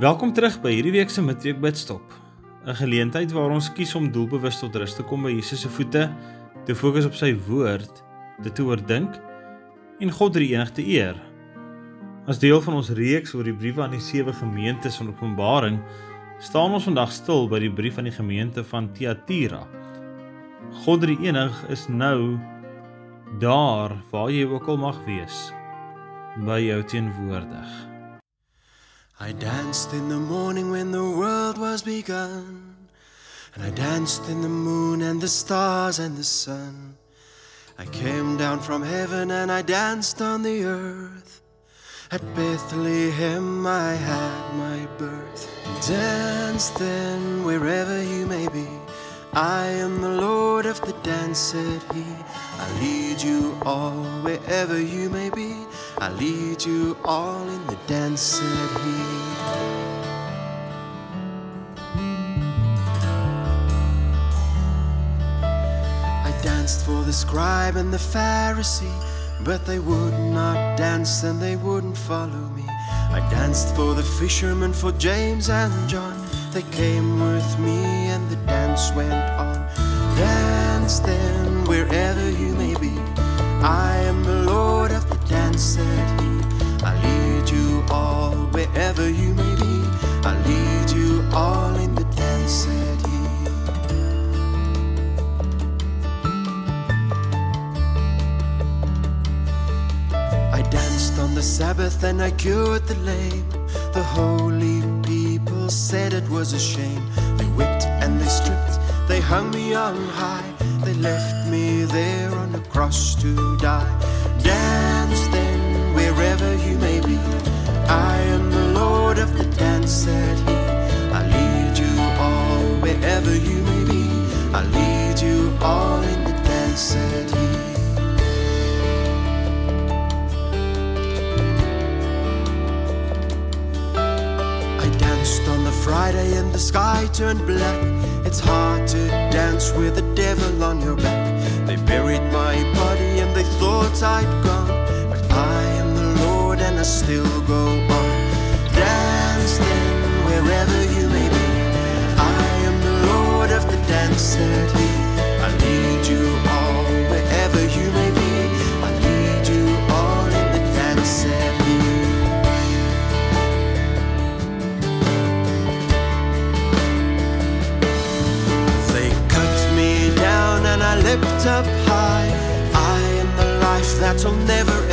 Welkom terug by hierdie week se midweek bidstop. 'n Geleentheid waar ons kies om doelbewus tot rus te kom by Jesus se voete, te fokus op sy woord, dit te oordink en God die enig te eer. As deel van ons reeks oor die briewe aan die sewe gemeentes van Openbaring, staan ons vandag stil by die brief aan die gemeente van Thyatira. God die enig is nou daar waar jy ook al mag wees by jou teenwoordig. I danced in the morning when the world was begun. And I danced in the moon and the stars and the sun. I came down from heaven and I danced on the earth. At Bethlehem I had my birth. Dance then wherever you may be. I am the Lord of the dance, said he. I lead you all wherever you may be. I lead you all in the dance, said he. I danced for the scribe and the Pharisee, but they would not dance and they wouldn't follow me. I danced for the fishermen, for James and John. They came with me and the dance went on. Dance then wherever you may be. I said he. I lead you all wherever you may be. I lead you all in the dance, said he. I danced on the Sabbath and I cured the lame. The holy people said it was a shame. They whipped and they stripped, they hung me on high. They left me there on the cross to die. Dance said he. I lead you all wherever you may be. I lead you all in the dance, said he. I danced on the Friday and the sky turned black. It's hard to dance with the devil on your back. They buried my body and they thought I'd gone. But I am the Lord and I still go on. Wherever you may be. I am the Lord of the dance, he. I lead you all wherever you may be. I lead you all in the dance, he. They cut me down and I leapt up high. I am the life that'll never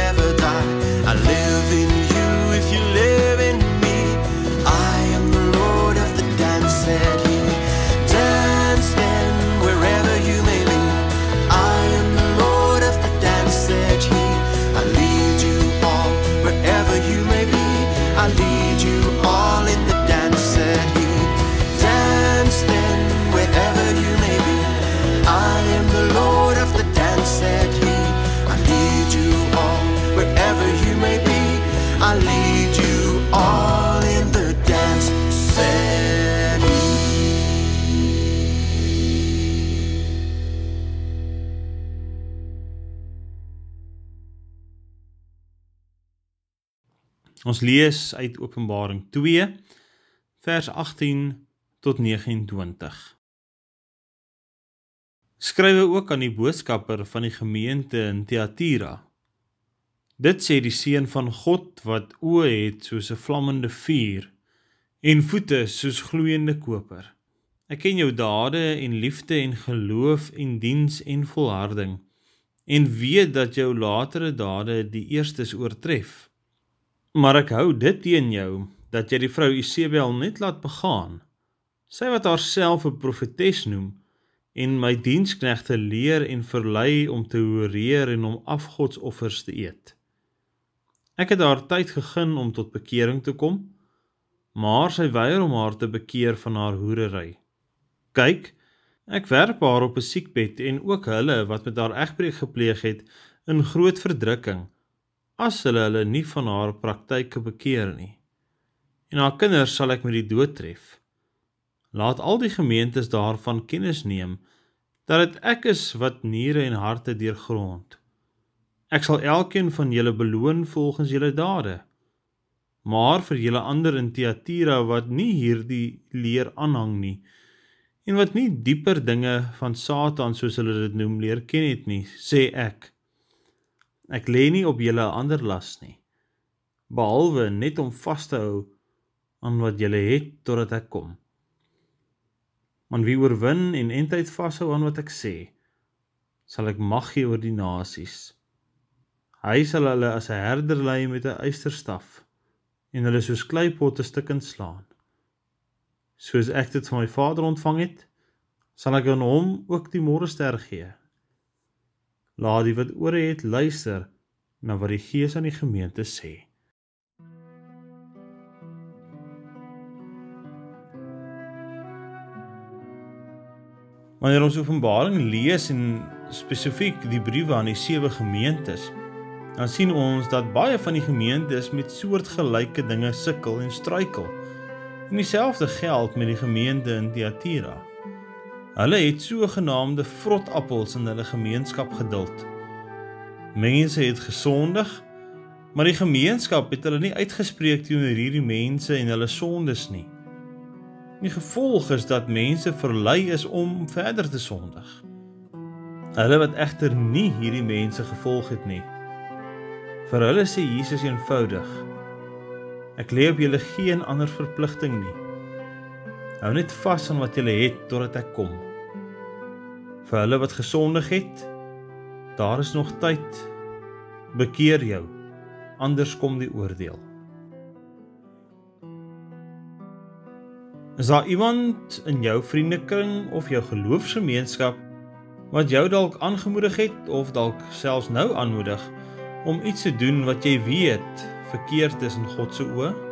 Ons lees uit Openbaring 2 vers 18 tot 29. Skrywe ook aan die boodskapper van die gemeente in Thyatira. Dit sê die seun van God wat oë het soos 'n vlammende vuur en voete soos gloeiende koper. Ek ken jou dade en liefde en geloof en diens en volharding en weet dat jou latere dade die eerstes oortref. Maar ek hou dit teen jou dat jy die vrou Isebel net laat begaan. Sy wat haarself 'n profetes noem en my diensknegte leer en verlei om te horeer en om afgodsoffers te eet. Ek het haar tyd gegee om tot bekering te kom, maar sy weier om haar te bekeer van haar hoerery. Kyk, ek werp haar op 'n siekbed en ook hulle wat met haar egbreek gepleeg het in groot verdrukking as hulle hulle nie van haar praktyke bekeer nie. En haar kinders sal ek met die dood tref. Laat al die gemeentes daarvan kennis neem dat dit ek is wat niere en harte deurgrond. Ek sal elkeen van julle beloon volgens julle dade. Maar vir julle ander in Thyatira wat nie hierdie leer aanhang nie en wat nie dieper dinge van Satan soos hulle dit noem leer ken het nie, sê ek: Ek lê nie op julle 'n ander las nie, behalwe net om vas te hou aan wat julle het totdat ek kom. Want wie oorwin en eintlik vashou aan wat ek sê, sal ek mag gee oor die nasies. Hy sal hulle as 'n herder lei met 'n eysterstaf en hulle soos kleipotte stukkend slaan. Soos ek dit van my Vader ontvang het, sal ek aan hom ook die môrester gee. Laat die wat ore het luister na wat die Gees aan die gemeente sê. Wanneer ons Openbaring lees en spesifiek die briewe aan die sewe gemeentes, dan sien ons dat baie van die gemeentes met soortgelyke dinge sukkel en struikel. En dieselfde geld met die gemeente in Thyatira. Hulle het sogenaamde vrotappels in hulle gemeenskap geduld. Mense het gesondig, maar die gemeenskap het hulle nie uitgespreek teenoor hierdie mense en hulle sondes nie. Die gevolg is dat mense verlei is om verder te sondig. Hulle wat egter nie hierdie mense gevolg het nie, Vir hulle sê Jesus eenvoudig: Ek lê op julle geen ander verpligting nie. Hou net vas aan wat julle het totdat ek kom. Vir hulle wat gesondig het, daar is nog tyd. Bekeer jou, anders kom die oordeel. Is daar iemand in jou vriendekring of jou geloofsgemeenskap wat jou dalk aangemoedig het of dalk selfs nou aanmoedig om iets te doen wat jy weet verkeerd is in God se oë?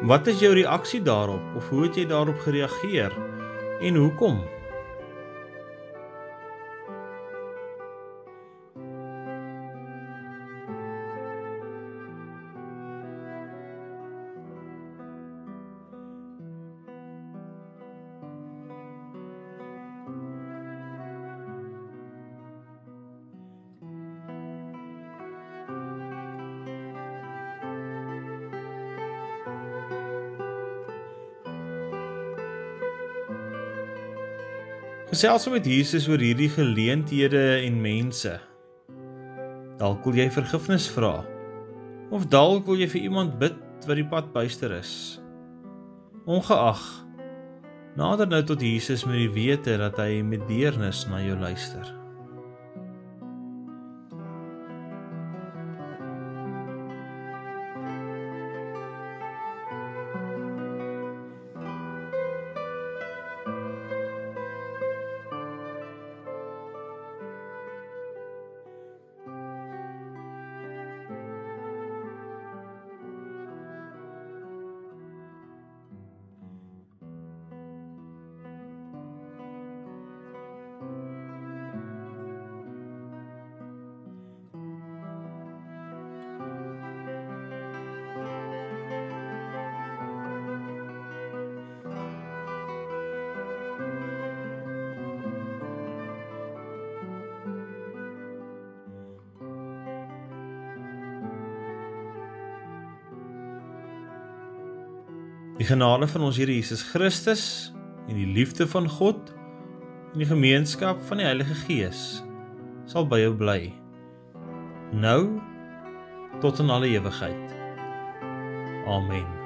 Wat is jou reaksie daarop of hoe het jy daarop gereageer en hoekom? Gesels met Jesus oor hierdie geleenthede en mense. Dalk wil jy vergifnis vra of dalk wil jy vir iemand bid wat die pad byster is. Ongeag, nader nou tot Jesus met die wete dat hy met deernis na jou luister. Die genade van ons Here Jesus Christus en die liefde van God en die gemeenskap van die Heilige Gees sal by jou bly. Nou tot in alle ewigheid. Amen.